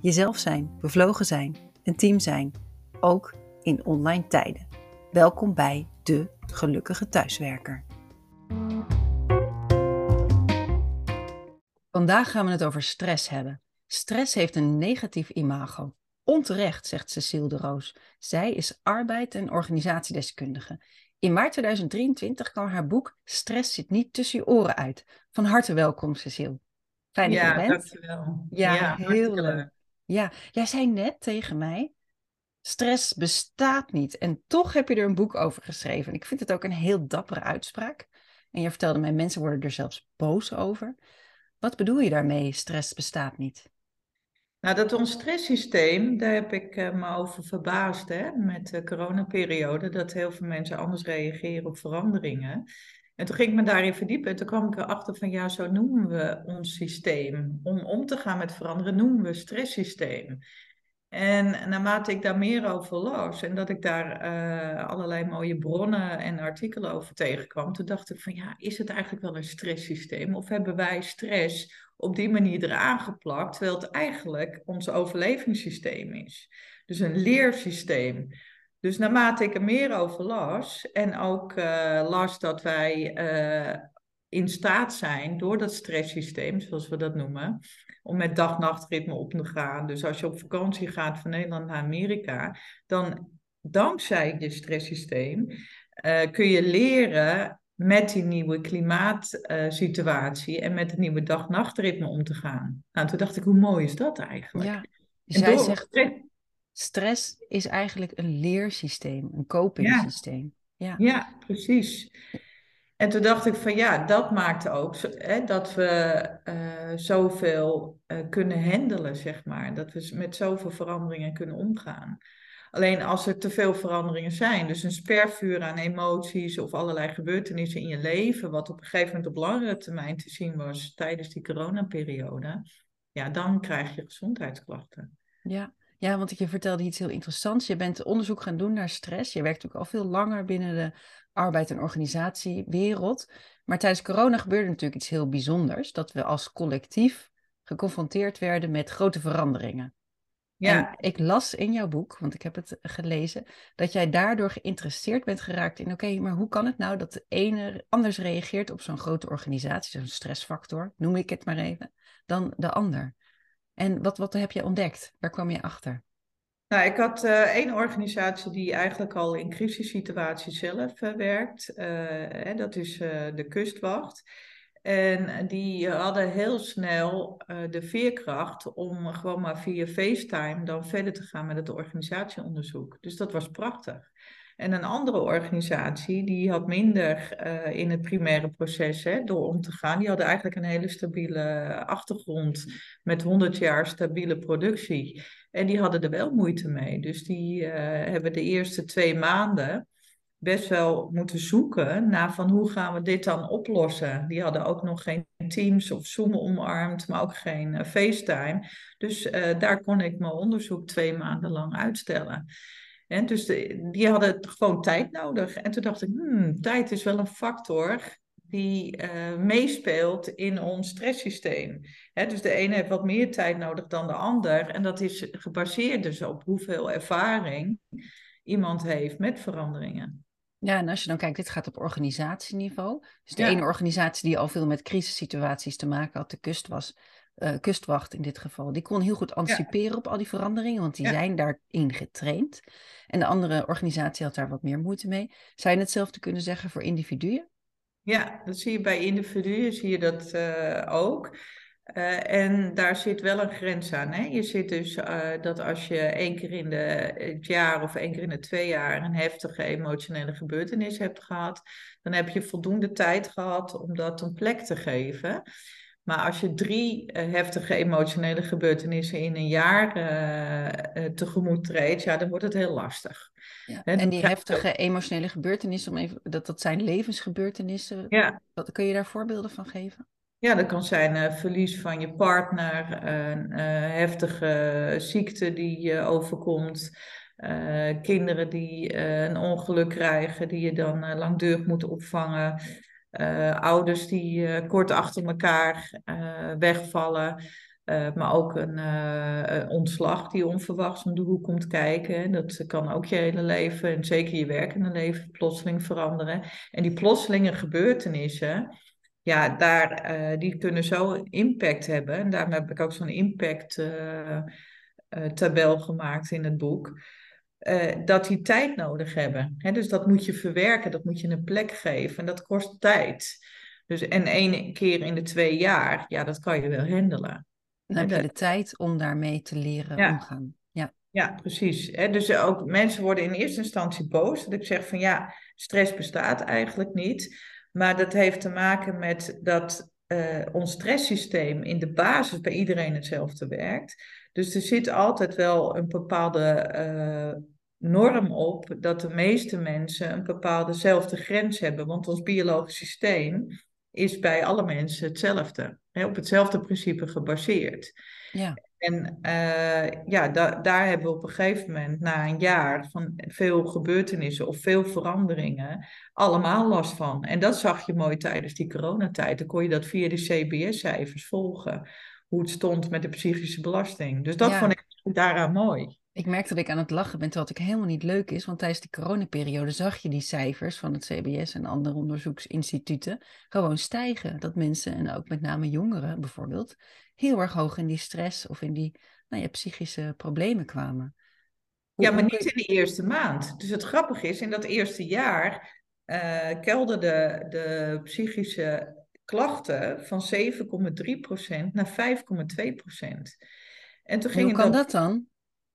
Jezelf zijn, bevlogen zijn, een team zijn, ook in online tijden. Welkom bij de gelukkige thuiswerker. Vandaag gaan we het over stress hebben. Stress heeft een negatief imago. Onterecht, zegt Cecile de Roos. Zij is arbeid- en organisatiedeskundige. In maart 2023 kwam haar boek Stress zit niet tussen je oren uit. Van harte welkom, Cecile. Fijn dat ja, je er bent. dankjewel. Ja, Ja, heel leuk. Ja, jij zei net tegen mij, stress bestaat niet. En toch heb je er een boek over geschreven. En ik vind het ook een heel dappere uitspraak. En je vertelde mij, mensen worden er zelfs boos over. Wat bedoel je daarmee, stress bestaat niet? Nou, dat ons stresssysteem, daar heb ik eh, me over verbaasd hè, met de coronaperiode, dat heel veel mensen anders reageren op veranderingen. En toen ging ik me daarin verdiepen en toen kwam ik erachter van ja, zo noemen we ons systeem. Om om te gaan met veranderen noemen we stresssysteem. En naarmate ik daar meer over las en dat ik daar eh, allerlei mooie bronnen en artikelen over tegenkwam, toen dacht ik van ja, is het eigenlijk wel een stresssysteem? Of hebben wij stress op die manier eraan geplakt, terwijl het eigenlijk ons overlevingssysteem is? Dus een leersysteem. Dus naarmate ik er meer over las en ook eh, las dat wij eh, in staat zijn door dat stresssysteem, zoals we dat noemen, om met dag-nachtritme op te gaan. Dus als je op vakantie gaat van Nederland naar Amerika, dan dankzij je stresssysteem eh, kun je leren met die nieuwe klimaatsituatie en met het nieuwe dag-nachtritme om te gaan. Nou, toen dacht ik, hoe mooi is dat eigenlijk? Ja, dus En jij door zegt, stress- is eigenlijk een leersysteem, een ja, copingsysteem. Ja, ja, precies. En toen dacht ik van ja, dat maakt ook hè, dat we eh, zoveel eh, kunnen handelen, zeg maar. Dat we met zoveel veranderingen kunnen omgaan. Alleen als er te veel veranderingen zijn, dus een spervuur aan emoties of allerlei gebeurtenissen in je leven, wat op een gegeven moment op langere termijn te zien was tijdens die coronaperiode, ja, dan krijg je gezondheidsklachten. ja. Ja, want je vertelde iets heel interessants. Je bent onderzoek gaan doen naar stress. Je werkt natuurlijk al veel langer binnen de arbeid- en organisatiewereld. Maar tijdens corona gebeurde natuurlijk iets heel bijzonders. Dat we als collectief geconfronteerd werden met grote veranderingen. En Ja, ik las in jouw boek, want ik heb het gelezen, dat jij daardoor geïnteresseerd bent geraakt in, oké, maar hoe kan het nou dat de ene anders reageert op zo'n grote organisatie, zo'n stressfactor, noem ik het maar even, dan de ander? En wat, wat heb je ontdekt? Waar kwam je achter? Nou, ik had eh, één organisatie die eigenlijk al in crisissituaties zelf eh, werkt. Eh, dat is de Kustwacht. En die hadden heel snel de veerkracht om gewoon maar via FaceTime dan verder te gaan met het organisatieonderzoek. Dus dat was prachtig. En een andere organisatie, die had minder eh, in het primaire proces hè, door om te gaan. Die hadden eigenlijk een hele stabiele achtergrond met 100 jaar stabiele productie. En die hadden er wel moeite mee. Dus die eh, hebben de eerste twee maanden best wel moeten zoeken naar van hoe gaan we dit dan oplossen. Die hadden ook nog geen Teams of Zoom omarmd, maar ook geen eh, FaceTime. Dus daar kon ik mijn onderzoek twee maanden lang uitstellen. En dus de- die hadden gewoon tijd nodig. En toen dacht ik, hmm, tijd is wel een factor die eh, meespeelt in ons stresssysteem. Hè, dus de ene heeft wat meer tijd nodig dan de ander. En dat is gebaseerd dus op hoeveel ervaring iemand heeft met veranderingen. Ja, en als je dan kijkt, dit gaat op organisatieniveau. Dus de Ja, ene organisatie die al veel met crisissituaties te maken had, de kust was, eh, kustwacht in dit geval, die kon heel goed ja, anticiperen op al die veranderingen, want die ja. zijn daarin getraind. En de andere organisatie had daar wat meer moeite mee. Zou je hetzelfde kunnen zeggen voor individuen? Ja, dat zie je bij individuen, zie je dat eh, ook. Eh, en daar zit wel een grens aan. Hè? Je zit dus dat als je één keer in de, het jaar of één keer in de twee jaar een heftige emotionele gebeurtenis hebt gehad, dan heb je voldoende tijd gehad om dat een plek te geven. Maar als je drie eh, heftige emotionele gebeurtenissen in een jaar uh, uh, tegemoet treedt, ja, dan wordt het heel lastig. Ja. En die heftige emotionele gebeurtenissen, om even, dat, dat zijn levensgebeurtenissen. Ja. Wat, kun je daar voorbeelden van geven? Ja, dat kan zijn verlies van je partner, een heftige ziekte die je overkomt. kinderen die een ongeluk krijgen, die je dan langdurig moet opvangen. Uh, ouders die uh, kort achter elkaar uh, wegvallen. maar ook een, een, ontslag die onverwachts om de hoek komt kijken. Dat kan ook je hele leven en zeker je werkende leven plotseling veranderen. En die plotselinge gebeurtenissen, ja, daar, die kunnen zo impact hebben. En daarom heb ik ook zo'n impact tabel gemaakt in het boek. Uh, dat die tijd nodig hebben. Dus dat moet je verwerken, dat moet je een plek geven en dat kost tijd. Dus, en één keer in de twee jaar, ja, dat kan je wel handelen. Dan heb je de tijd om daarmee te leren ja. omgaan. Ja, ja precies. Dus ook mensen worden in eerste instantie boos. Dat ik zeg van ja, stress bestaat eigenlijk niet. Maar dat heeft te maken met dat uh, ons stresssysteem in de basis bij iedereen hetzelfde werkt. Dus er zit altijd wel een bepaalde uh, norm op dat de meeste mensen een bepaaldezelfde grens hebben. Want ons biologisch systeem is bij alle mensen hetzelfde. Hè, op hetzelfde principe gebaseerd. Ja. En uh, ja, da daar hebben we op een gegeven moment, na een jaar van veel gebeurtenissen of veel veranderingen, allemaal last van. En dat zag je mooi tijdens die coronatijd. Dan kon je dat via de CBS-cijfers volgen hoe het stond met de psychische belasting. Dus dat vond ik daaraan mooi. Ik merkte dat ik aan het lachen ben, terwijl het helemaal niet leuk is. Want tijdens die coronaperiode zag je die cijfers van het CBS en andere onderzoeksinstituten gewoon stijgen. Dat mensen, en ook met name jongeren bijvoorbeeld, heel erg hoog in die stress of in die nou ja, psychische problemen kwamen. ja, maar niet in de eerste maand. Dus het grappige is, in dat eerste jaar uh, kelderde de psychische klachten van 7,3% naar 5,2%. En toen ging hoe kan dat, dan?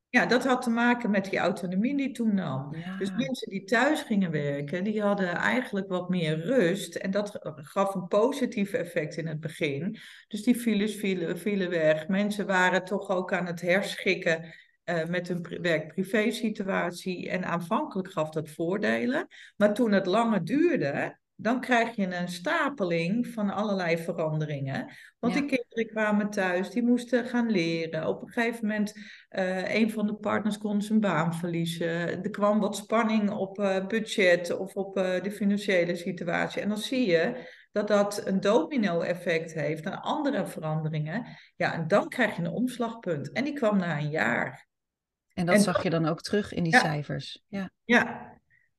Ja, dat had te maken met die autonomie die toenam. Ja. Dus mensen die thuis gingen werken, die hadden eigenlijk wat meer rust. En dat gaf een positief effect in het begin. Dus die files vielen, vielen weg. Mensen waren toch ook aan het herschikken uh, met hun werk-privé situatie. En aanvankelijk gaf dat voordelen. Maar toen het langer duurde, dan krijg je een stapeling van allerlei veranderingen. Want die kinderen kwamen thuis, die moesten gaan leren. Op een gegeven moment, uh, een van de partners kon zijn baan verliezen. Er kwam wat spanning op uh, budget of op uh, de financiële situatie. En dan zie je dat dat een domino-effect heeft naar andere veranderingen. Ja, en dan krijg je een omslagpunt. En die kwam na een jaar. En dat zag je dan ook terug in die cijfers. Ja. ja,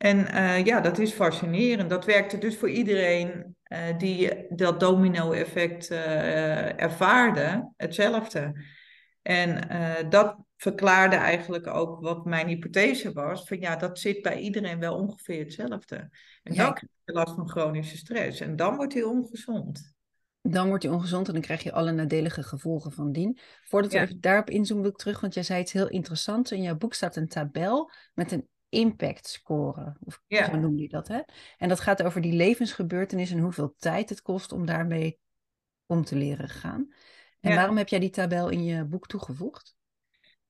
en uh, ja, dat is fascinerend. Dat werkte dus voor iedereen uh, die dat domino-effect uh, ervaarde, hetzelfde. En dat verklaarde eigenlijk ook wat mijn hypothese was: van ja, dat zit bij iedereen wel ongeveer hetzelfde. En dan krijg je last van chronische stress. En dan wordt hij ongezond. Dan wordt hij ongezond en dan krijg je alle nadelige gevolgen van dien. Voordat we even daarop inzoomen, wil ik terug, want jij zei iets heel interessants. In jouw boek staat een tabel met een impact scoren. Of ja. zo noem je dat. Hè? En dat gaat over die levensgebeurtenissen en hoeveel tijd het kost om daarmee om te leren gaan. En waarom heb jij die tabel in je boek toegevoegd?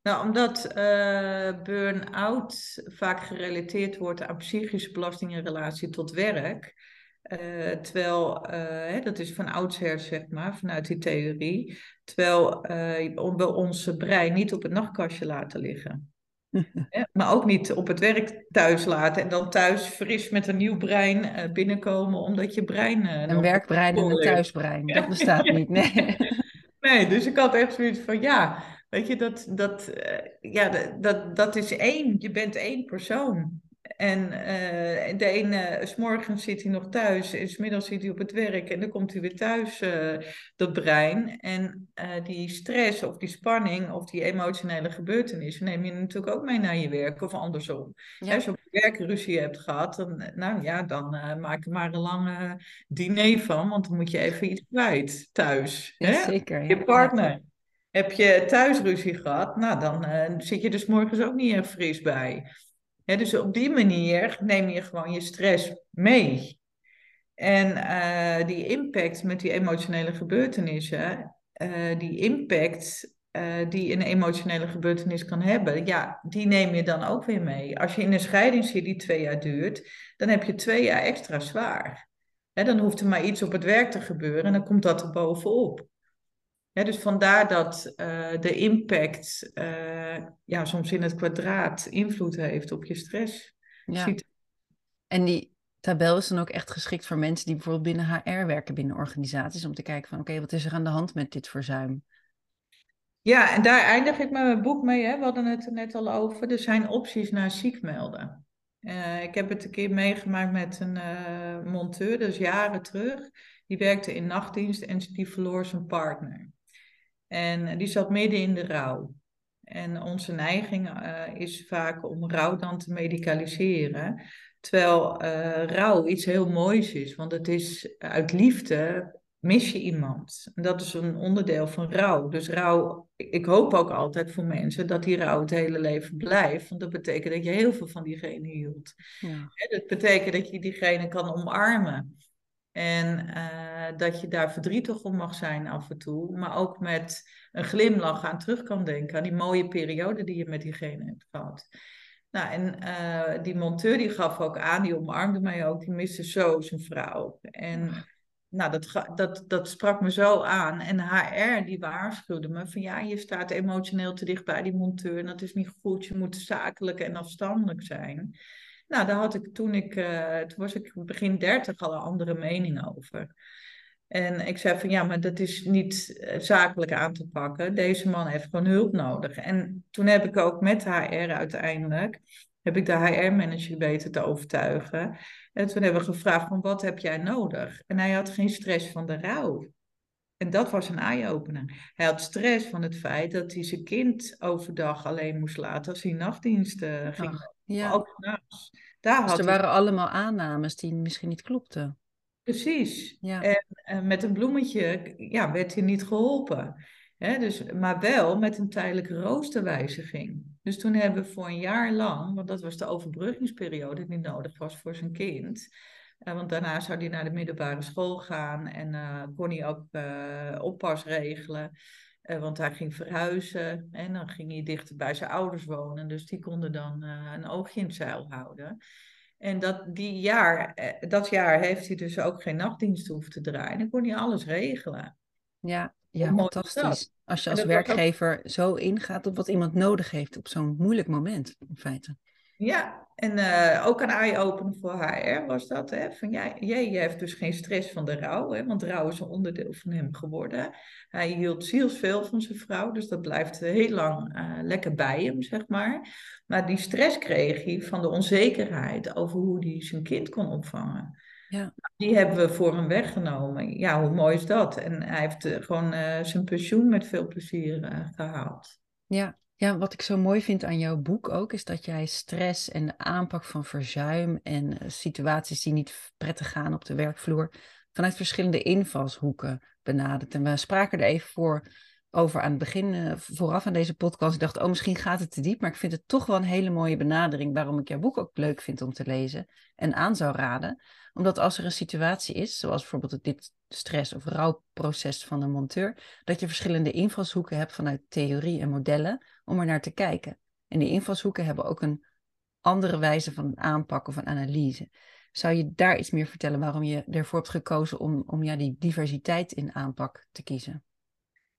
Nou, omdat uh, burn-out vaak gerelateerd wordt aan psychische belasting in relatie tot werk. Uh, terwijl, uh, hè, dat is van oudsher zeg maar, vanuit die theorie. Terwijl we ons brein niet op het nachtkastje laten liggen maar ook niet op het werk thuis laten en dan thuis fris met een nieuw brein uh, binnenkomen, omdat je brein. Uh, een werkbrein en een thuisbrein, dat bestaat niet. Nee. nee, dus ik had echt zoiets van ja, weet je, dat, dat, uh, ja, dat, dat is één. Je bent één persoon. En uh, de ene, s morgens zit hij nog thuis, en smiddags zit hij op het werk en dan komt hij weer thuis, uh, dat brein. En uh, die stress of die spanning of die emotionele gebeurtenissen neem je natuurlijk ook mee naar je werk of andersom. Ja. Als je op je werk ruzie hebt gehad, dan, nou ja, dan maak er maar een lange diner van, want dan moet je even iets kwijt thuis. Ja, hè? Zeker. Je partner. Heb je thuis ruzie gehad, nou dan zit je er s morgens ook niet erg fris bij dus op die manier neem je gewoon je stress mee. En die impact met die emotionele gebeurtenissen, die impact die een emotionele gebeurtenis kan hebben, ja, die neem je dan ook weer mee. Als je in een scheiding zit die twee jaar duurt, dan heb je twee jaar extra zwaar. Dan hoeft er maar iets op het werk te gebeuren en dan komt dat er bovenop. Dus vandaar dat uh, de impact uh, ja, soms in het kwadraat invloed heeft op je stress. Ja. En die tabel is dan ook echt geschikt voor mensen die bijvoorbeeld binnen HR werken binnen organisaties, om te kijken van oké, wat is er aan de hand met dit verzuim? Ja, en daar eindig ik met mijn boek mee. Hè. We hadden het er net al over. Er zijn opties naar ziek melden. Uh, ik heb het een keer meegemaakt met een monteur, dus jaren terug. Die werkte in nachtdienst en die verloor zijn partner. En die zat midden in de rouw. En onze neiging uh, is vaak om rouw dan te medicaliseren. Terwijl rouw iets heel moois is, want het is uit liefde mis je iemand. En dat is een onderdeel van rouw. Dus rouw, ik hoop ook altijd voor mensen dat die rouw het hele leven blijft. Want dat betekent dat je heel veel van diegene hield. Ja. Dat betekent dat je diegene kan omarmen. En uh, dat je daar verdrietig om mag zijn af en toe. Maar ook met een glimlach aan terug kan denken. Aan die mooie periode die je met diegene hebt gehad. Nou, en uh, die monteur die gaf ook aan, die omarmde mij ook. Die miste zo zijn vrouw. En nou, dat, dat, dat sprak me zo aan. En HR die waarschuwde me van ja, je staat emotioneel te dicht bij die monteur. En dat is niet goed. Je moet zakelijk en afstandelijk zijn. Nou, daar had ik toen ik, uh, toen was ik begin dertig al een andere mening over. En ik zei van ja, maar dat is niet eh, zakelijk aan te pakken. Deze man heeft gewoon hulp nodig. En toen heb ik ook met HR uiteindelijk, heb ik de HR-manager beter te overtuigen. En toen hebben we gevraagd van wat heb jij nodig? En hij had geen stress van de rouw. En dat was een eye-opener. Hij had stress van het feit dat hij zijn kind overdag alleen moest laten als hij nachtdiensten ging. Ja. ook Daar dus er waren allemaal aannames die misschien niet klopten. Precies. Ja. En, en, met een bloemetje ja, werd hij niet geholpen dus, maar wel met een tijdelijke roosterwijziging. Dus toen hebben we voor een jaar lang, want dat was de overbruggingsperiode die nodig was voor zijn kind. Uh, want daarna zou hij naar de middelbare school gaan en uh, kon hij ook uh, oppas regelen. Want hij ging verhuizen en dan ging hij dichter bij zijn ouders wonen. Dus die konden dan een oogje in het zeil houden. En dat, die jaar, dat jaar heeft hij dus ook geen nachtdienst hoeven te draaien. Dan kon hij alles regelen. Ja, ja, fantastisch. Als je als werkgever zo ingaat op wat iemand nodig heeft op zo'n moeilijk moment, in feite. Ja, en uh, ook een eye-opener voor HR was dat. Hè? Van, ja, jij heeft dus geen stress van de rouw, hè? want rouw is een onderdeel van hem geworden. Hij hield zielsveel van zijn vrouw, dus dat blijft heel lang uh, lekker bij hem, zeg maar. Maar die stress kreeg hij van de onzekerheid over hoe hij zijn kind kon opvangen. Ja. Die hebben we voor hem weggenomen. Ja, hoe mooi is dat? En hij heeft uh, gewoon zijn pensioen met veel plezier gehaald. Ja. Ja, wat ik zo mooi vind aan jouw boek ook, is dat jij stress en de aanpak van verzuim en situaties die niet prettig gaan op de werkvloer vanuit verschillende invalshoeken benadert. En we spraken er even voor over aan het begin, vooraf aan deze podcast. Ik dacht, oh, misschien gaat het te diep, maar ik vind het toch wel een hele mooie benadering waarom ik jouw boek ook leuk vind om te lezen en aan zou raden omdat als er een situatie is, zoals bijvoorbeeld dit stress- of rouwproces van een monteur, dat je verschillende invalshoeken hebt vanuit theorie en modellen om er naar te kijken. En die invalshoeken hebben ook een andere wijze van aanpak of een analyse. Zou je daar iets meer vertellen waarom je ervoor hebt gekozen om, om ja, die diversiteit in aanpak te kiezen?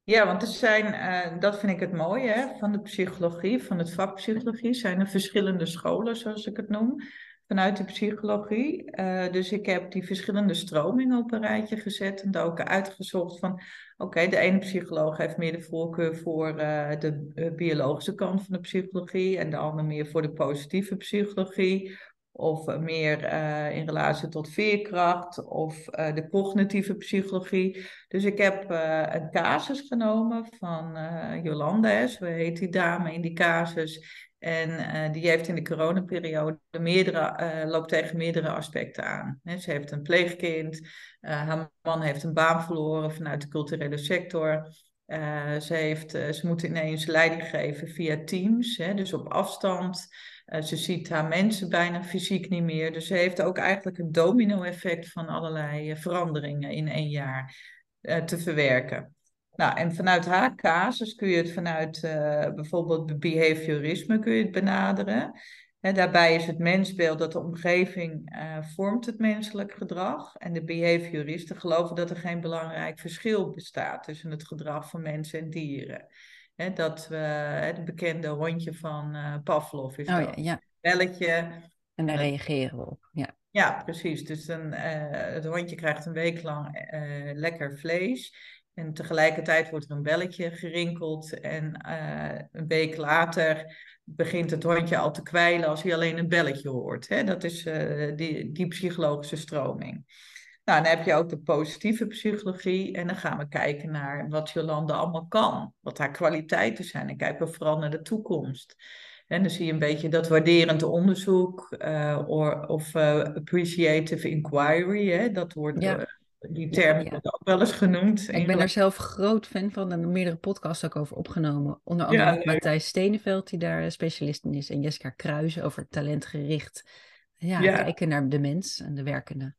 Ja, want er zijn, uh, dat vind ik het mooie hè, van de psychologie, van het vak psychologie, zijn er verschillende scholen, zoals ik het noem vanuit de psychologie. Uh, dus ik heb die verschillende stromingen op een rijtje gezet en daar ook uitgezocht van, oké, de ene psycholoog heeft meer de voorkeur voor uh, de biologische kant van de psychologie en de andere meer voor de positieve psychologie. Of meer in relatie tot veerkracht of de cognitieve psychologie. Dus ik heb een casus genomen van Jolanda, zo heet die dame in die casus. En die heeft in de coronaperiode meerdere, loopt tegen meerdere aspecten aan. ze heeft een pleegkind, haar man heeft een baan verloren vanuit de culturele sector. ze, heeft, ze moet ineens leiding geven via Teams, dus op afstand. Ze ziet haar mensen bijna fysiek niet meer. Dus ze heeft ook eigenlijk een domino-effect van allerlei veranderingen in één jaar te verwerken. Nou, en vanuit haar casus kun je het vanuit bijvoorbeeld behaviorisme kun je het benaderen daarbij is het mensbeeld dat de omgeving vormt het menselijk gedrag. En de behavioristen geloven dat er geen belangrijk verschil bestaat tussen het gedrag van mensen en dieren. Dat we, het bekende hondje van uh, Pavlov is oh, dat. Ja, ja. Belletje. En daar reageren we op. Ja, ja precies. Dus dan, uh, het hondje krijgt een week lang lekker vlees. En tegelijkertijd wordt er een belletje gerinkeld. En een week later begint het hondje al te kwijlen als hij alleen een belletje hoort. Hè? Dat is die, die psychologische stroming. Nou, dan heb je ook de positieve psychologie. En dan gaan we kijken naar wat Jolande allemaal kan. Wat haar kwaliteiten zijn. En kijken we vooral naar de toekomst. En dan zie je een beetje dat waarderend onderzoek uh, of uh, appreciative inquiry. Hè? Dat wordt ja. Die term ja, wordt ook wel eens genoemd. Ik ben er zelf groot fan van en meerdere podcasts ook over opgenomen. Onder andere Matthijs Steneveld, die daar specialist in is. En Jessica Kruijzen over talentgericht. Ja, kijken naar de mens en de werkende.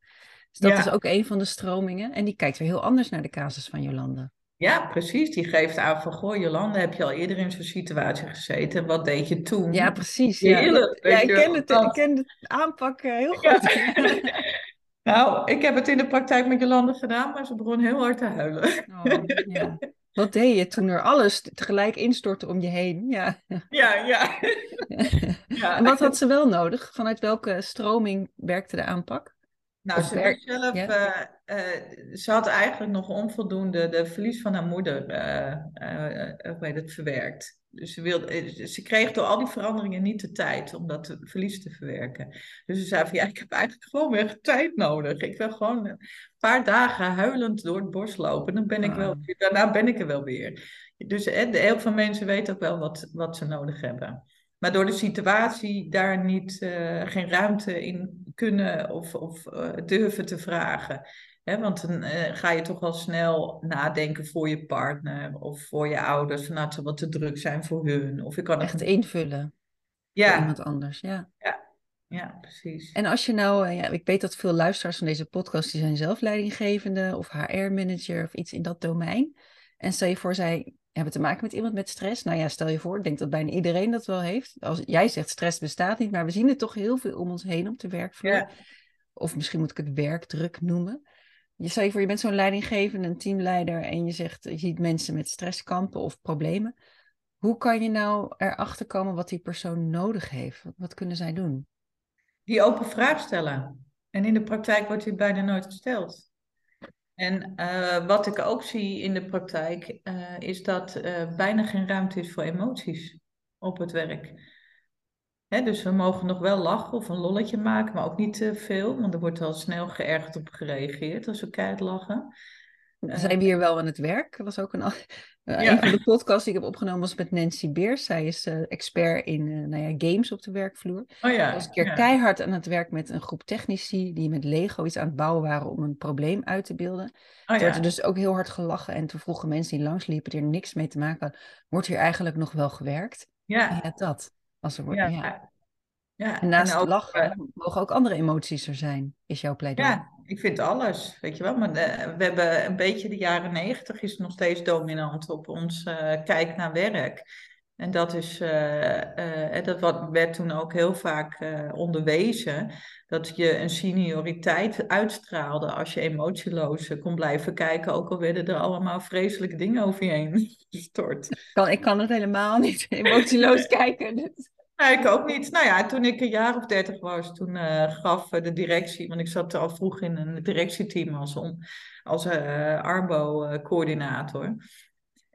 Dus dat is ook een van de stromingen. En die kijkt weer heel anders naar de casus van Jolande. Ja, precies. Die geeft aan van, goh, Jolande, heb je al eerder in zo'n situatie gezeten? Wat deed je toen? Ja, precies. Ja, ja ik ken het, ik ken de aanpak heel goed. Nou, ik heb het in de praktijk met Jolande gedaan, maar ze begon heel hard te huilen. Oh, ja. Wat deed je toen er alles tegelijk instortte om je heen? Ja, ja. ja. ja. En wat had ze wel nodig? Vanuit welke stroming werkte de aanpak? Nou, ze, zelf, uh, uh, ze had eigenlijk nog onvoldoende de verlies van haar moeder uh, het, verwerkt. Dus ze, wilde, eh, ze kreeg door al die veranderingen niet de tijd om dat verlies te verwerken. Dus ze zei van ja, ik heb eigenlijk gewoon weer tijd nodig. Ik wil gewoon een paar dagen huilend door het bos lopen. Dan ben ik wel, ah. daarna ben ik er wel weer. Dus heel veel mensen weten ook wel wat, wat ze nodig hebben. Maar door de situatie daar niet, uh, geen ruimte in kunnen of, of uh, durven te vragen want dan uh, ga je toch wel snel nadenken voor je partner of voor je ouders. Van, nou, het zal wat te druk zijn voor hun. Of ik kan Echt invullen. Ja. Voor iemand anders, ja. Ja, ja precies. En als je nou, ja, ik weet dat veel luisteraars van deze podcast, die zijn zelf leidinggevende of HR-manager of iets in dat domein. En stel je voor, zij hebben te maken met iemand met stress. Nou ja, stel je voor, ik denk dat bijna iedereen dat wel heeft. Als jij zegt stress bestaat niet, maar we zien het toch heel veel om ons heen op de werkvloer. Ja. Of misschien moet ik het werkdruk noemen. Je stel je voor, je bent zo'n leidinggevende, een teamleider en je zegt, je ziet mensen met stress kampen of problemen. Hoe kan je nou erachter komen wat die persoon nodig heeft? Wat, kunnen zij doen? Die open vraag stellen. En in de praktijk wordt die bijna nooit gesteld. En uh, wat ik ook zie in de praktijk uh, is dat uh, bijna geen ruimte is voor emoties op het werk dus we mogen nog wel lachen of een lolletje maken, maar ook niet te veel, want er wordt al snel geërgerd op gereageerd als we keihard lachen. Zijn we hier wel aan het werk? Was ook een, uh, een van de podcasts die ik heb opgenomen was met Nancy Beers. Zij is uh, expert in uh, nou ja, games op de werkvloer. Oh ja, was een keer keihard aan het werk met een groep technici die met Lego iets aan het bouwen waren om een probleem uit te beelden. Oh, werd er dus ook heel hard gelachen en toen vroegen mensen die langsliepen die er niks mee te maken hadden, wordt hier eigenlijk nog wel gewerkt? Ja. ja dat. Als er wordt, ja. En naast en ook, lachen mogen ook andere emoties er zijn, is jouw pleidooi. Ik vind alles, weet je wel. Maar uh, we hebben een beetje de jaren negentig is nog steeds dominant op ons uh, kijk naar werk. En dat, is, dat wat, werd toen ook heel vaak onderwezen. Dat je een senioriteit uitstraalde als je emotieloos kon blijven kijken. Ook al werden er allemaal vreselijke dingen over je heen gestort. Ik kan, ik kan het helemaal niet emotieloos kijken. Nee, ik ook niet. Nou ja, toen ik een jaar of dertig was, toen uh, gaf de directie, want ik zat al vroeg in een directieteam als, als uh, Arbo-coördinator.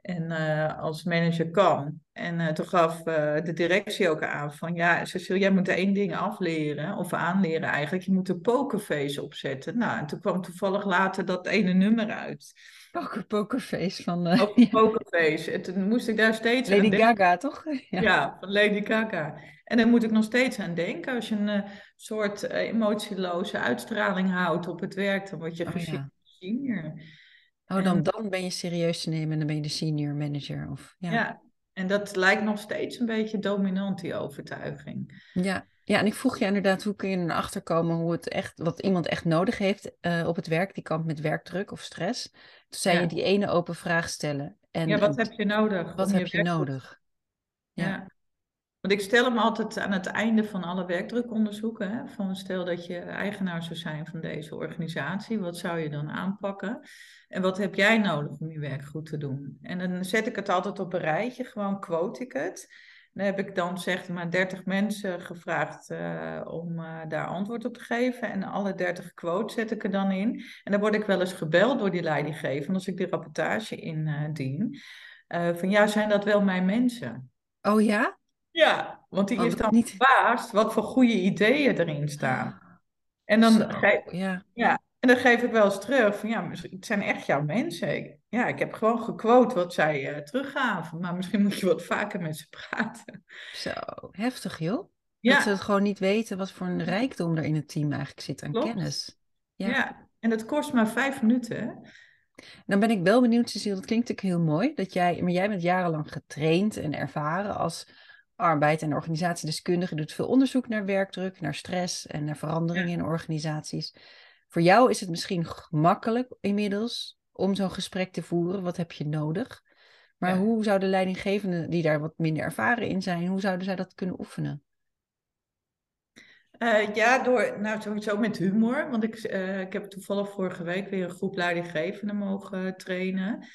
En als manager kan. En toen gaf de directie ook aan van, ja, Cecile, jij moet één ding afleren, of aanleren eigenlijk. Je moet een pokerface opzetten. Nou, en toen kwam toevallig later dat ene nummer uit. Poker, pokerface van... Uh. Pokerface. En toen moest ik daar steeds Lady aan Gaga, toch? Ja. ja. van Lady Gaga. En daar moet ik nog steeds aan denken. Als je een uh, soort uh, emotieloze uitstraling houdt op het werk, dan word je oh, gezien ja. senior. Oh, dan, dan ben je serieus te nemen en dan ben je de senior manager. Of, ja. ja. En dat lijkt nog steeds een beetje dominant, die overtuiging. Ja, ja, en ik vroeg je inderdaad, hoe kun je erachter komen hoe het echt, wat iemand echt nodig heeft uh, op het werk, die kamp met werkdruk of stress. Toen zei je die ene open vraag stellen. En, ja, wat heb je nodig? Wat heb je, nodig? Ja. ja. Want ik stel hem altijd aan het einde van alle werkdrukonderzoeken. Hè, van stel dat je eigenaar zou zijn van deze organisatie, wat zou je dan aanpakken? En wat heb jij nodig om je werk goed te doen? En dan zet ik het altijd op een rijtje, gewoon quote ik het. Dan heb ik dan zeg maar 30 mensen gevraagd uh, om uh, daar antwoord op te geven. En alle 30 quotes zet ik er dan in. En dan word ik wel eens gebeld door die leidinggever als ik die rapportage indien. Uh, van ja, zijn dat wel mijn mensen? Oh ja? Ja, want die oh, is dan niet... verbaasd wat voor goede ideeën erin staan. En dan, Zo, geef, ja. Ja, en dan geef ik wel eens terug van ja, het zijn echt jouw mensen. Ja, ik heb gewoon gequote wat zij uh, teruggaven, maar misschien moet je wat vaker met ze praten. Zo, heftig joh. Ja. Dat ze het gewoon niet weten wat voor een rijkdom er in het team eigenlijk zit aan kennis. Ja. ja, en dat kost maar vijf minuten. Dan ben ik wel benieuwd, Cecile, dat klinkt natuurlijk heel mooi, dat jij, maar jij bent jarenlang getraind en ervaren als arbeid- en organisatiedeskundige, doet veel onderzoek naar werkdruk, naar stress en naar veranderingen in organisaties. Voor jou is het misschien gemakkelijk inmiddels om zo'n gesprek te voeren. Wat heb je nodig? Maar hoe zouden leidinggevenden die daar wat minder ervaren in zijn, hoe zouden zij dat kunnen oefenen? Uh, ja, door, nou sowieso met humor. Want ik, uh, ik heb toevallig vorige week weer een groep leidinggevenden mogen trainen.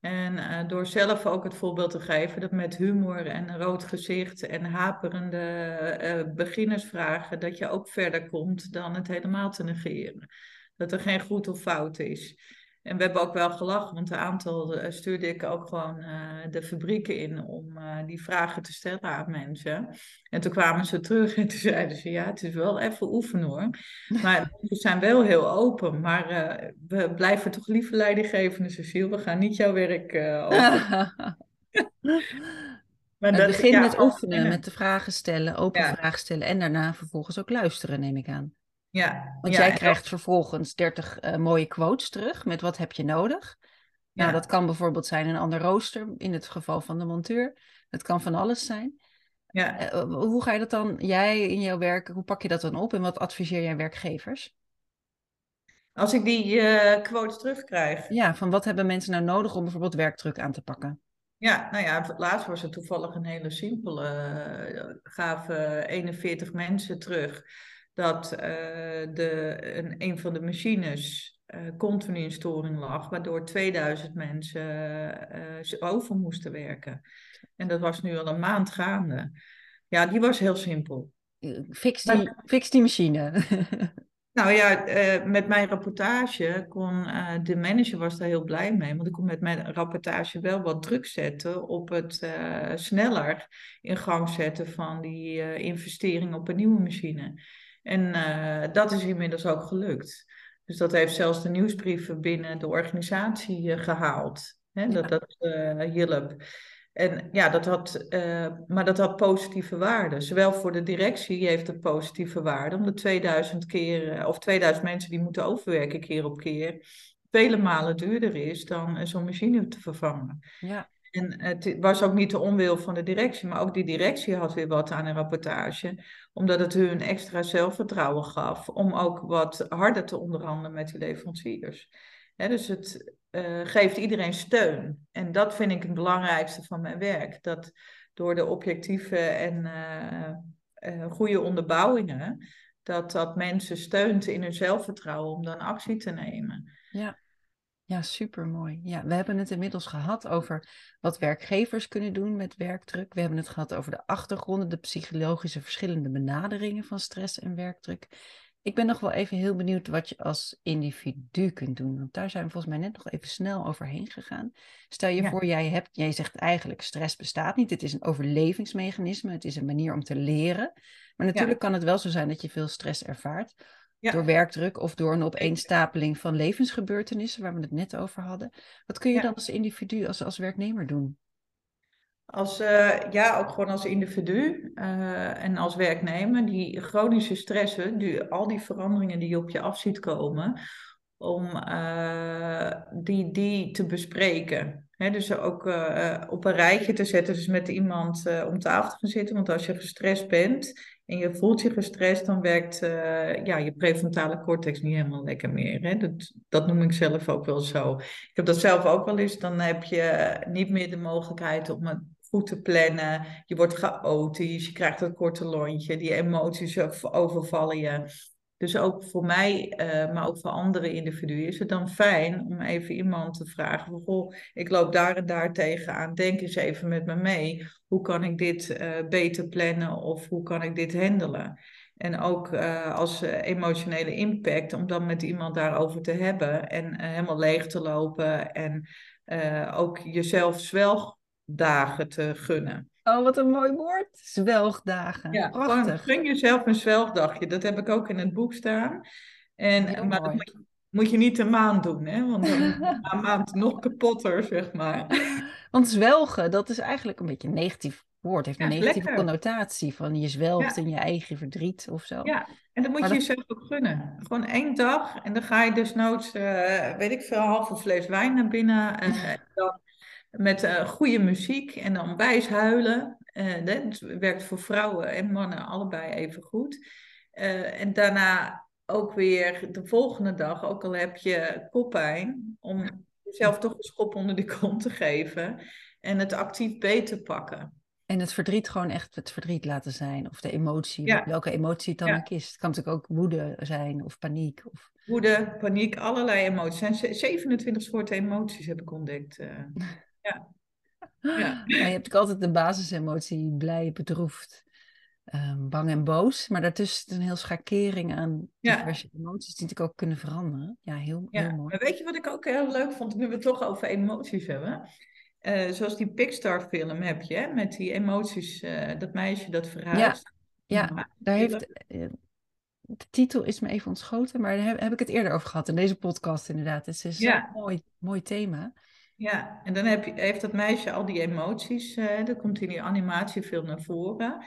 En uh, door zelf ook het voorbeeld te geven dat met humor en een rood gezicht en haperende beginnersvragen, dat je ook verder komt dan het helemaal te negeren. Dat er geen goed of fout is. En we hebben ook wel gelachen, want een aantal uh, stuurde ik ook gewoon uh, de fabrieken in om uh, die vragen te stellen aan mensen. En toen kwamen ze terug en toen zeiden ze, ja, het is wel even oefenen hoor. Maar we zijn wel heel open, maar we blijven toch liever leidinggevende, Cecile. We gaan niet jouw werk over. maar dat, begin ja, met oefenen, met de vragen stellen, open vragen stellen en daarna vervolgens ook luisteren, neem ik aan. Ja. Want jij krijgt vervolgens 30 uh, eh, mooie quotes terug met wat heb je nodig. Nou, dat kan bijvoorbeeld zijn een ander rooster in het geval van de monteur. Het kan van alles zijn. Ja. Uh, hoe ga je dat dan, jij in jouw werk, hoe pak je dat dan op en wat adviseer jij werkgevers? Als ik die uh, quotes terugkrijg. Ja, van wat hebben mensen nou nodig om bijvoorbeeld werkdruk aan te pakken? Ja, nou ja, laatst was het toevallig een hele simpele. gaven 41 mensen terug dat uh, de, een, een van de machines uh, continu in storing lag, waardoor 2000 mensen uh, over moesten werken. En dat was nu al een maand gaande. Ja, die was heel simpel. Fix die, fix die machine. Nou ja, met mijn rapportage kon de manager was daar heel blij mee, want ik kon met mijn rapportage wel wat druk zetten op het sneller in gang zetten van die investering op een nieuwe machine. En uh, dat is inmiddels ook gelukt. Dus dat heeft zelfs de nieuwsbrieven binnen de organisatie uh, gehaald. Hè, dat dat hielp. En ja, dat had, maar dat had positieve waarde. Zowel voor de directie heeft het positieve waarde, omdat 2000 keer, of 2000 mensen die moeten overwerken keer op keer, vele malen duurder is dan zo'n machine te vervangen. Ja. En het was ook niet de onwil van de directie, maar ook die directie had weer wat aan een rapportage, omdat het hun extra zelfvertrouwen gaf om ook wat harder te onderhandelen met die leveranciers. dus het uh, geeft iedereen steun. En dat vind ik het belangrijkste van mijn werk. Dat door de objectieve en uh, goede onderbouwingen, dat dat mensen steunt in hun zelfvertrouwen om dan actie te nemen. Ja. Ja, super mooi. Ja, we hebben het inmiddels gehad over wat werkgevers kunnen doen met werkdruk. We hebben het gehad over de achtergronden, de psychologische verschillende benaderingen van stress en werkdruk. Ik ben nog wel even heel benieuwd wat je als individu kunt doen. Want daar zijn we volgens mij net nog even snel overheen gegaan. Stel je voor, jij, hebt, jij zegt eigenlijk stress bestaat niet. Het is een overlevingsmechanisme. Het is een manier om te leren. Maar natuurlijk kan het wel zo zijn dat je veel stress ervaart. Door werkdruk of door een opeenstapeling van levensgebeurtenissen, waar we het net over hadden. Wat kun je dan als individu, als, als werknemer doen? Als, uh, ja, ook gewoon als individu uh, en als werknemer, die chronische stressen, die, al die veranderingen die je op je af ziet komen, om uh, die, die te bespreken. dus ook op een rijtje te zetten, dus met iemand om tafel te gaan zitten. Want als je gestrest bent en je voelt je gestrest, dan werkt uh, ja, je prefrontale cortex niet helemaal lekker meer. Hè? Dat, dat noem ik zelf ook wel zo. Ik heb dat zelf ook wel eens. Dan heb je niet meer de mogelijkheid om het goed te plannen. Je wordt chaotisch, je krijgt dat korte lontje, die emoties overvallen je. Dus ook voor mij, uh, maar ook voor andere individuen, is het dan fijn om even iemand te vragen: van, Goh, ik loop daar en daar tegenaan, denk eens even met me mee. Hoe kan ik dit uh, beter plannen of hoe kan ik dit handelen? En ook uh, als emotionele impact, om dan met iemand daarover te hebben en helemaal leeg te lopen en ook jezelf zwelgdagen te gunnen. Oh, wat een mooi woord. Zwelgdagen. Ja, Prachtig. Gun jezelf een zwelgdagje. Dat heb ik ook in het boek staan. En, maar dat moet je, moet je, niet een maand doen, hè? Want dan een maand nog kapotter, zeg maar. Want zwelgen, dat is eigenlijk een beetje een negatief woord. heeft een negatieve connotatie van je zwelgt in je eigen verdriet of zo. Ja, en dat moet je jezelf ook gunnen. Gewoon één dag en dan ga je desnoods, uh, weet ik veel, een halve fles wijn naar binnen. En dan met uh, goede muziek en dan wijs huilen. Uh, het werkt voor vrouwen en mannen allebei even goed. Uh, en daarna ook weer de volgende dag, ook al heb je koppijn, om jezelf toch een schop onder de kont te geven en het actief beter pakken. En het verdriet gewoon echt het verdriet laten zijn. Of de emotie, welke emotie het dan ja. ook is. Het kan natuurlijk ook woede zijn of paniek. Of... Woede, paniek, allerlei emoties. Er zijn 27 soorten emoties, heb ik ontdekt. Ja. ja. je hebt ook altijd de basisemotie, blij, bedroefd, um, bang en boos. Maar daartussen zit een heel schakering aan diverse emoties die natuurlijk ook kunnen veranderen. Ja, heel, heel mooi. Maar weet je wat ik ook heel leuk vond, nu we het toch over emoties hebben? Uh, zoals die Pixar-film heb je, met die emoties, uh, dat meisje dat verhuist. Ja, ja daar heeft... Uh, de titel is me even ontschoten, maar daar heb, heb, ik het eerder over gehad in deze podcast inderdaad. Het is een mooi, mooi thema. Ja, en dan heb je, heeft dat meisje al die emoties, uh, komt in die animatiefilm naar voren.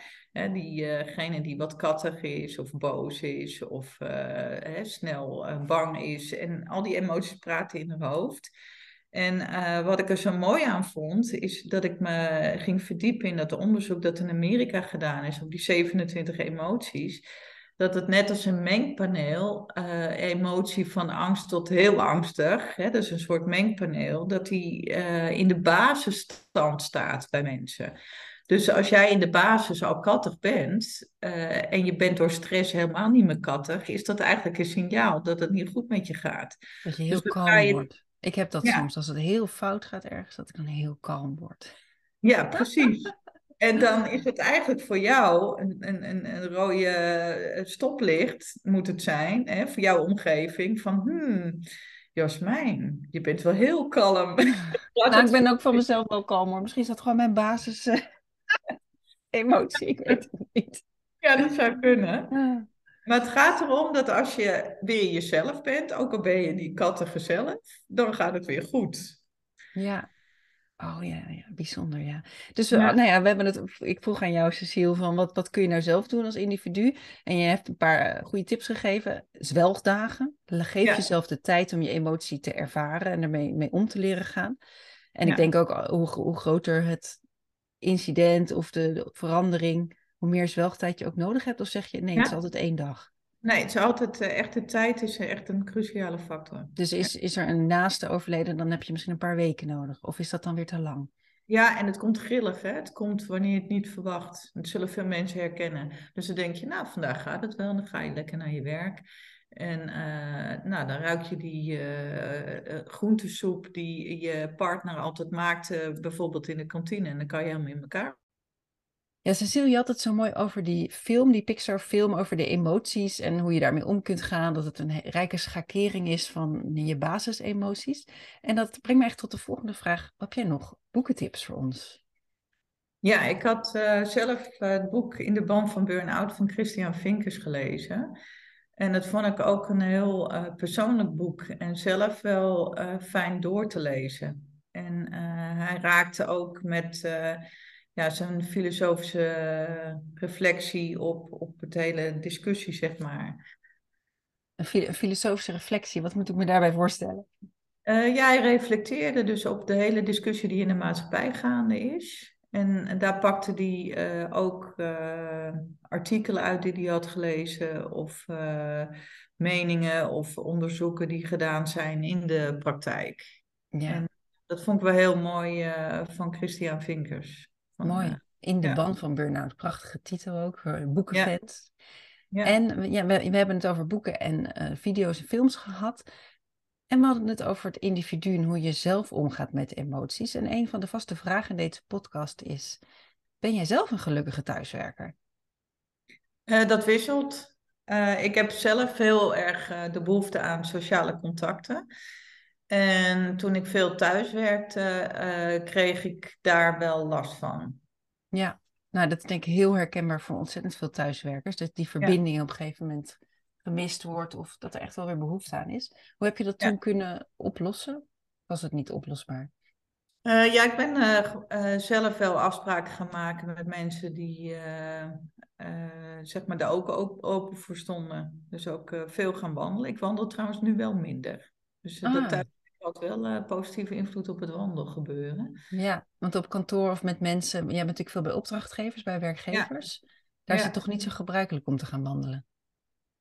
Diegene die wat kattig is of boos is of uh, snel bang is. En al die emoties praten in haar hoofd. En wat ik er zo mooi aan vond, is dat ik me ging verdiepen in dat onderzoek dat in Amerika gedaan is op die 27 emoties dat het net als een mengpaneel, uh, emotie van angst tot heel angstig, hè, is een soort mengpaneel, dat die uh, in de basisstand staat bij mensen. Dus als jij in de basis al kattig bent uh, en je bent door stress helemaal niet meer kattig, is dat eigenlijk een signaal dat het niet goed met je gaat. Dat je heel dus kalm je... wordt. Ik heb dat soms, als het heel fout gaat ergens, dat ik dan heel kalm word. Ja, precies. En dan is het eigenlijk voor jou een, een, een, rode eh, stoplicht, moet het zijn, hè, voor jouw omgeving, van hmm, Jasmijn, je bent wel heel kalm. nou, ik ben ook van mezelf wel kalm hoor. Misschien is dat gewoon mijn basis uh, emotie, ik weet het niet. Ja, dat zou kunnen. Maar het gaat erom dat als je weer jezelf bent, ook al ben je die kattige zelf, dan gaat het weer goed. Ja, Oh ja, ja, bijzonder ja. Dus ja. nou ja, we hebben het, ik vroeg aan jou Cecile van wat, wat kun je nou zelf doen als individu? En je hebt een paar eh, goede tips gegeven. Zwelgdagen. Geef jezelf de tijd om je emotie te ervaren en ermee mee om te leren gaan. En ik denk ook oh, hoe, hoe groter het incident of de, de, verandering, hoe meer zwelgtijd je ook nodig hebt. Of zeg je nee, het is altijd één dag. Nee, het is altijd uh, echt de tijd is echt een cruciale factor. Dus is, is er een naaste overleden, dan heb je misschien een paar weken nodig. Of is dat dan weer te lang? Ja, en het komt grillig, hè? Het komt wanneer je het niet verwacht. Dat zullen veel mensen herkennen. Dus dan denk je, nou, vandaag gaat het wel. Dan ga je lekker naar je werk. En uh, nou, dan ruik je die uh, groentesoep die je partner altijd maakt, bijvoorbeeld in de kantine. En dan kan je helemaal in elkaar ja, Cecile, je had het zo mooi over die film, die Pixar-film, over de emoties en hoe je daarmee om kunt gaan. Dat het een rijke schakering is van je basisemoties. En dat brengt me echt tot de volgende vraag. Heb jij nog boekentips voor ons? Ja, ik had uh, zelf uh, het boek In de band van Burn-out van Christian Vinkers gelezen. En dat vond ik ook een heel uh, persoonlijk boek en zelf wel fijn door te lezen. En hij raakte ook met ja, zijn filosofische reflectie op, op het hele discussie, zeg maar. Een filosofische reflectie, wat moet ik me daarbij voorstellen? Uh, ja, hij reflecteerde dus op de hele discussie die in de maatschappij gaande is. En, en daar pakte hij uh, ook uh, artikelen uit die hij had gelezen, of meningen of onderzoeken die gedaan zijn in de praktijk. Ja. En dat vond ik wel heel mooi van Christian Vinkers. Mooi. In de band van Burnout. Prachtige titel ook, boekenvet. Ja. En ja, we, we, hebben het over boeken en video's en films gehad. En we hadden het over het individu en hoe je zelf omgaat met emoties. En een van de vaste vragen in deze podcast is: Ben jij zelf een gelukkige thuiswerker? Uh, dat wisselt. Uh, ik heb zelf heel erg de behoefte aan sociale contacten. En toen ik veel thuis werkte, kreeg ik daar wel last van. Ja, nou dat is denk ik heel herkenbaar voor ontzettend veel thuiswerkers. Dat die verbinding ja. op een gegeven moment gemist wordt of dat er echt wel weer behoefte aan is. Hoe heb je dat toen kunnen oplossen? Was het niet oplosbaar? Uh, ja, ik ben uh, uh, zelf wel afspraken gaan maken met mensen die zeg maar daar ook open voor stonden. Dus ook veel gaan wandelen. Ik wandel trouwens nu wel minder. Dus ah. dat had wel positieve invloed op het wandelgebeuren. Ja, want op kantoor of met mensen, jij bent natuurlijk veel bij opdrachtgevers, bij werkgevers. Daar is het toch niet zo gebruikelijk om te gaan wandelen?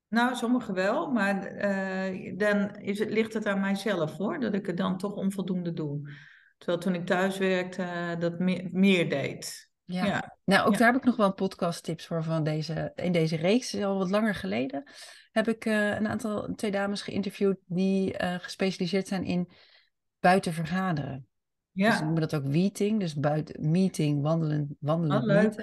Nou, sommigen wel, maar uh, dan is het, ligt het aan mijzelf hoor, dat ik het dan toch onvoldoende doe. Terwijl toen ik thuis werkte, uh, dat meer deed. Ja. ja. nou ook daar heb ik nog wel podcast tips voor van deze, in deze reeks, al wat langer geleden. Heb ik uh, een aantal, twee dames geïnterviewd die gespecialiseerd zijn in buiten vergaderen. Ja. Dus noemen dat ook meeting, dus buiten meeting, wandelen, wandelen, leuk.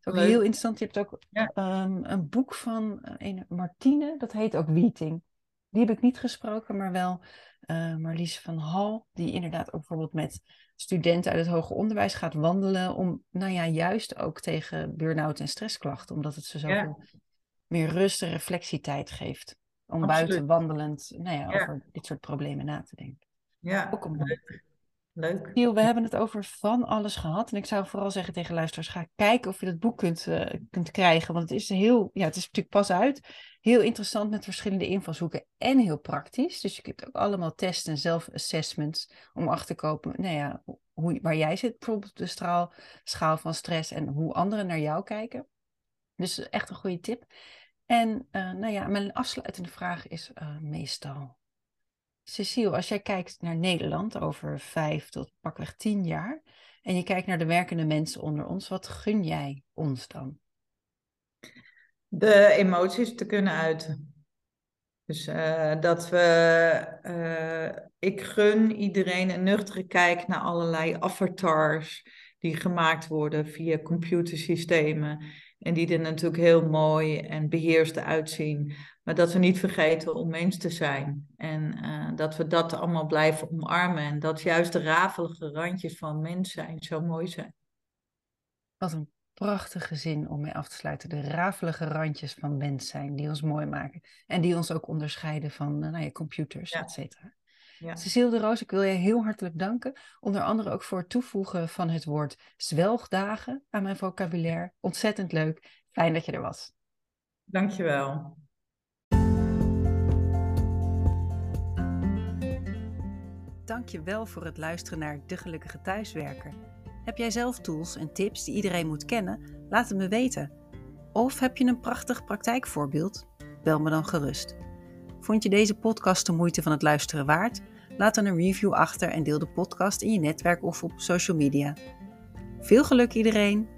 Dat is ook heel interessant. Je hebt ook um, een boek van uh, een Martine, dat heet ook Meeting. Die heb ik niet gesproken, maar wel uh, Marlies van Hal, die inderdaad ook bijvoorbeeld met studenten uit het hoger onderwijs gaat wandelen om, nou ja, juist ook tegen burn-out en stressklachten, omdat het ze zoveel ja. meer rust en reflectietijd geeft. Om Absoluut. buiten wandelend nou ja, over dit soort problemen na te denken. Ja, ook om Leuk. Giel, we hebben het over van alles gehad. En ik zou vooral zeggen tegen luisteraars, ga kijken of je dat boek kunt, uh, kunt krijgen. Want het is heel, ja, het is natuurlijk pas uit. Heel interessant met verschillende invalshoeken en heel praktisch. Dus je kunt ook allemaal testen en zelf-assessments om achter te kopen, nou ja, hoe, waar jij zit, bijvoorbeeld de straal, schaal van stress en hoe anderen naar jou kijken. Dus echt een goede tip. En uh, nou ja, mijn afsluitende vraag is meestal, Cecile, als jij kijkt naar Nederland over vijf tot pakweg tien jaar en je kijkt naar de werkende mensen onder ons, wat gun jij ons dan? De emoties te kunnen uiten. Dus uh, dat we, uh, ik gun iedereen een nuchtere kijk naar allerlei avatars die gemaakt worden via computersystemen. En die er natuurlijk heel mooi en beheerst uitzien. Maar dat we niet vergeten om mens te zijn. En uh, dat we dat allemaal blijven omarmen. En dat juist de rafelige randjes van mens zijn zo mooi zijn. Wat een prachtige zin om mee af te sluiten. De rafelige randjes van mens zijn die ons mooi maken. En die ons ook onderscheiden van uh, nou ja, computers, ja. et cetera. Ja. Cecile de Roos, ik wil je heel hartelijk danken. Onder andere ook voor het toevoegen van het woord zwelgdagen aan mijn vocabulaire. Ontzettend leuk. Fijn dat je er was. Dankjewel. Dankjewel voor het luisteren naar De Gelukkige Thuiswerker. Heb jij zelf tools en tips die iedereen moet kennen? Laat het me weten. Of heb je een prachtig praktijkvoorbeeld? Bel me dan gerust. Vond je deze podcast de moeite van het luisteren waard? Laat dan een review achter en deel de podcast in je netwerk of op social media. Veel geluk iedereen!